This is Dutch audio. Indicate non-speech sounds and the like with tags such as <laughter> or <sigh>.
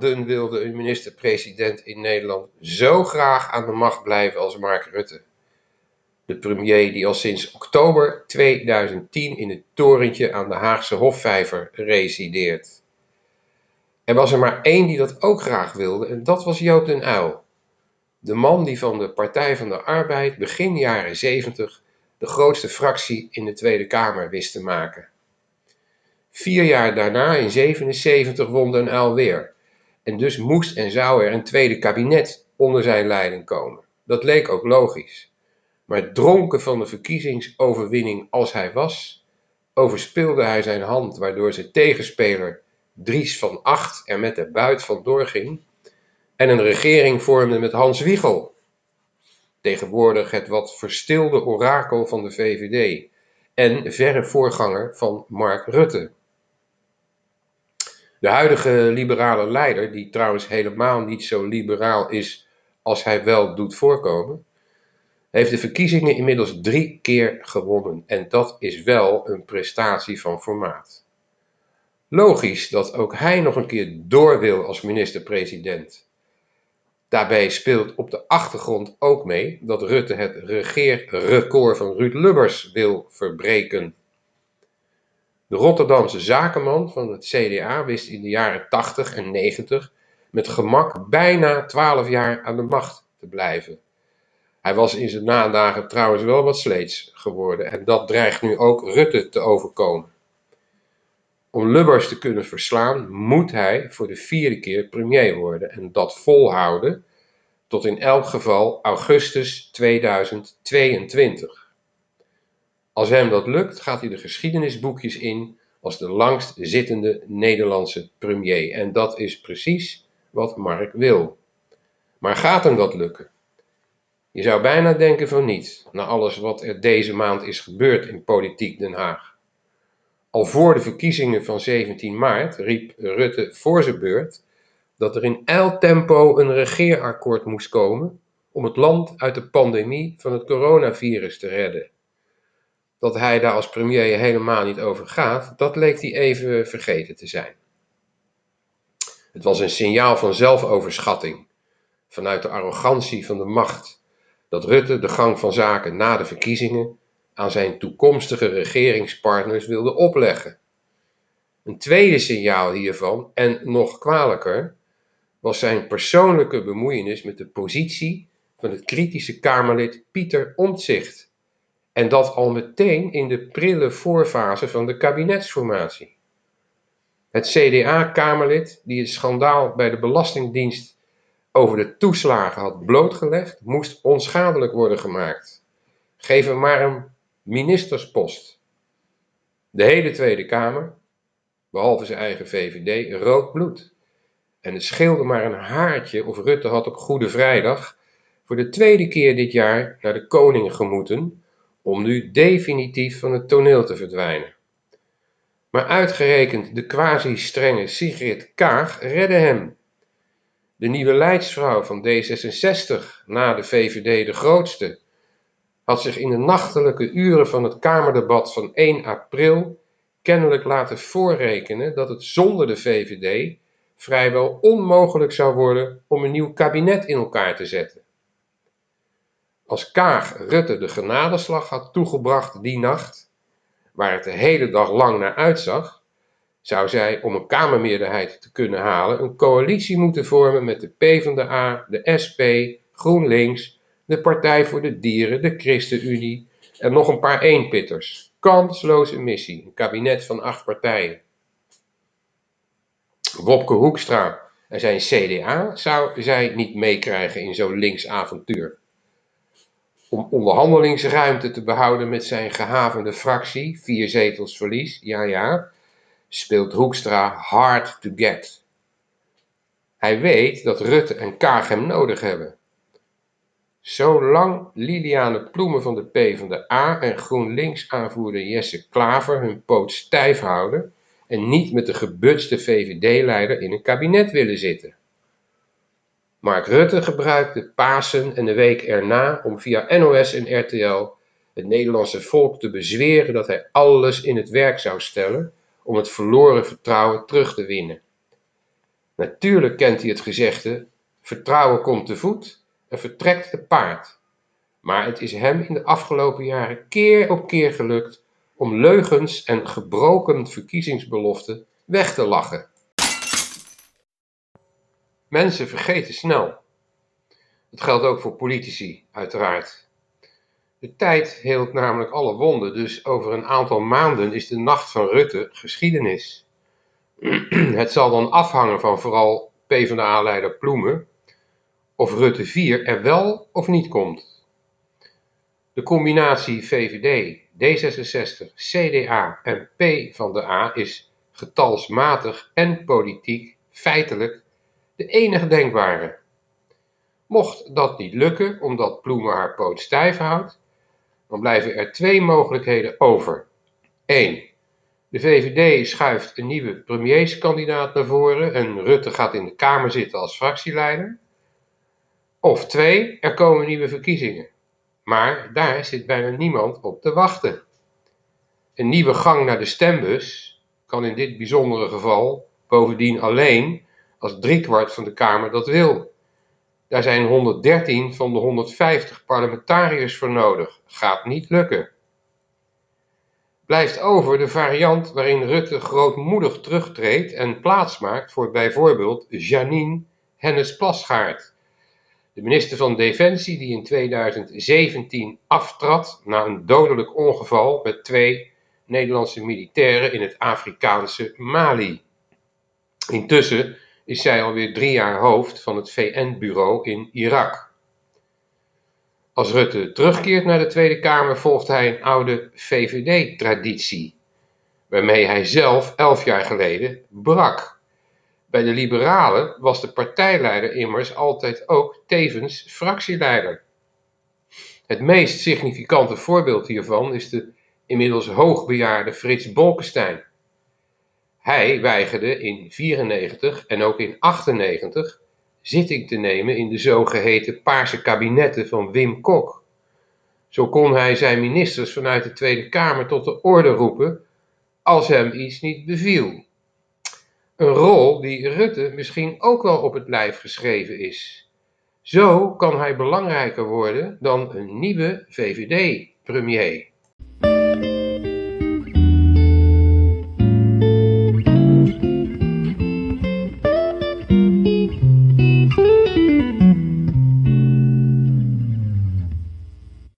Zelden wilde een minister-president in Nederland zo graag aan de macht blijven als Mark Rutte. De premier die al sinds oktober 2010 in het torentje aan de Haagse Hofvijver resideert. Er was er maar één die dat ook graag wilde en dat was Joop den Uyl. De man die van de Partij van de Arbeid begin jaren 70 de grootste fractie in de Tweede Kamer wist te maken. Vier jaar daarna, in 77, won Den Uyl weer. En dus moest en zou er een tweede kabinet onder zijn leiding komen. Dat leek ook logisch. Maar dronken van de verkiezingsoverwinning als hij was, overspeelde hij zijn hand, waardoor zijn tegenspeler Dries van Acht er met de buit vandoor ging en een regering vormde met Hans Wiegel. Tegenwoordig het wat verstilde orakel van de VVD en verre voorganger van Mark Rutte. De huidige liberale leider, die trouwens helemaal niet zo liberaal is als hij wel doet voorkomen, heeft de verkiezingen inmiddels drie keer gewonnen en dat is wel een prestatie van formaat. Logisch dat ook hij nog een keer door wil als minister-president. Daarbij speelt op de achtergrond ook mee dat Rutte het regeerrecord van Ruud Lubbers wil verbreken. De Rotterdamse zakenman van het CDA wist in de jaren 80 en 90 met gemak bijna 12 jaar aan de macht te blijven. Hij was in zijn nadagen trouwens wel wat sleets geworden en dat dreigt nu ook Rutte te overkomen. Om Lubbers te kunnen verslaan moet hij voor de vierde keer premier worden en dat volhouden tot in elk geval augustus 2022. Als hem dat lukt, gaat hij de geschiedenisboekjes in als de langst zittende Nederlandse premier. En dat is precies wat Mark wil. Maar gaat hem dat lukken? Je zou bijna denken van niet, na alles wat er deze maand is gebeurd in politiek Den Haag. Al voor de verkiezingen van 17 maart riep Rutte voor zijn beurt dat er in tempo een regeerakkoord moest komen om het land uit de pandemie van het coronavirus te redden. Dat hij daar als premier helemaal niet over gaat, dat leek hij even vergeten te zijn. Het was een signaal van zelfoverschatting, vanuit de arrogantie van de macht, dat Rutte de gang van zaken na de verkiezingen aan zijn toekomstige regeringspartners wilde opleggen. Een tweede signaal hiervan, en nog kwalijker, was zijn persoonlijke bemoeienis met de positie van het kritische Kamerlid Pieter Omtzigt. En dat al meteen in de prille voorfase van de kabinetsformatie. Het CDA-Kamerlid, die het schandaal bij de Belastingdienst over de toeslagen had blootgelegd, moest onschadelijk worden gemaakt. Geef hem maar een ministerspost. De hele Tweede Kamer, behalve zijn eigen VVD, rood bloed. En het scheelde maar een haartje of Rutte had op Goede Vrijdag voor de tweede keer dit jaar naar de koning gemoeten om nu definitief van het toneel te verdwijnen. Maar uitgerekend de quasi-strenge Sigrid Kaag redde hem. De nieuwe leidsvrouw van D66, na de VVD de grootste, had zich in de nachtelijke uren van het Kamerdebat van 1 april kennelijk laten voorrekenen dat het zonder de VVD vrijwel onmogelijk zou worden om een nieuw kabinet in elkaar te zetten. Als Kaag Rutte de genadeslag had toegebracht die nacht, waar het de hele dag lang naar uitzag, zou zij om een Kamermeerderheid te kunnen halen een coalitie moeten vormen met de PvdA, de SP, GroenLinks de Partij voor de Dieren, de ChristenUnie en nog een paar eenpitters. Kansloze missie, een kabinet van acht partijen. Wopke Hoekstra en zijn CDA zou zij niet meekrijgen in zo'n links avontuur. Om onderhandelingsruimte te behouden met zijn gehavende fractie, vier zetels verlies, ja ja, speelt Hoekstra hard to get. Hij weet dat Rutte en Kaag hem nodig hebben. Zolang Liliane Ploemen van de PvdA en GroenLinks-aanvoerder Jesse Klaver hun poot stijf houden en niet met de gebutste VVD-leider in een kabinet willen zitten. Mark Rutte gebruikte Pasen en de week erna om via NOS en RTL het Nederlandse volk te bezweren dat hij alles in het werk zou stellen om het verloren vertrouwen terug te winnen. Natuurlijk kent hij het gezegde: vertrouwen komt te voet en vertrekt te paard. Maar het is hem in de afgelopen jaren keer op keer gelukt om leugens en gebroken verkiezingsbeloften weg te lachen. Mensen vergeten snel. Dat geldt ook voor politici, uiteraard. De tijd heelt namelijk alle wonden, dus over een aantal maanden is de nacht van Rutte geschiedenis. <clears throat> Het zal dan afhangen van vooral PvdA-leider Ploemen of Rutte 4 er wel of niet komt. De combinatie VVD, D66, CDA en P van de A is getalsmatig en politiek feitelijk de enige denkbare. Mocht dat niet lukken, omdat Ploemen haar poot stijf houdt, dan blijven er twee mogelijkheden over. 1. De VVD schuift een nieuwe premierskandidaat naar voren en Rutte gaat in de Kamer zitten als fractieleider. Of 2. Er komen nieuwe verkiezingen. Maar daar zit bijna niemand op te wachten. Een nieuwe gang naar de stembus kan in dit bijzondere geval bovendien alleen als driekwart van de Kamer dat wil. Daar zijn 113 van de 150 parlementariërs voor nodig. Gaat niet lukken. Blijft over de variant waarin Rutte grootmoedig terugtreedt en plaatsmaakt voor bijvoorbeeld Janine Hennis-Plasgaard, de minister van Defensie die in 2017 aftrad na een dodelijk ongeval met twee Nederlandse militairen in het Afrikaanse Mali. Intussen is zij alweer drie jaar hoofd van het VN-bureau in Irak. Als Rutte terugkeert naar de Tweede Kamer volgt hij een oude VVD-traditie, waarmee hij zelf elf jaar geleden brak. Bij de Liberalen was de partijleider immers altijd ook tevens fractieleider. Het meest significante voorbeeld hiervan is de inmiddels hoogbejaarde Frits Bolkestein. Hij weigerde in 94 en ook in 98 zitting te nemen in de zogeheten paarse kabinetten van Wim Kok. Zo kon hij zijn ministers vanuit de Tweede Kamer tot de orde roepen als hem iets niet beviel. Een rol die Rutte misschien ook wel op het lijf geschreven is. Zo kan hij belangrijker worden dan een nieuwe VVD-premier.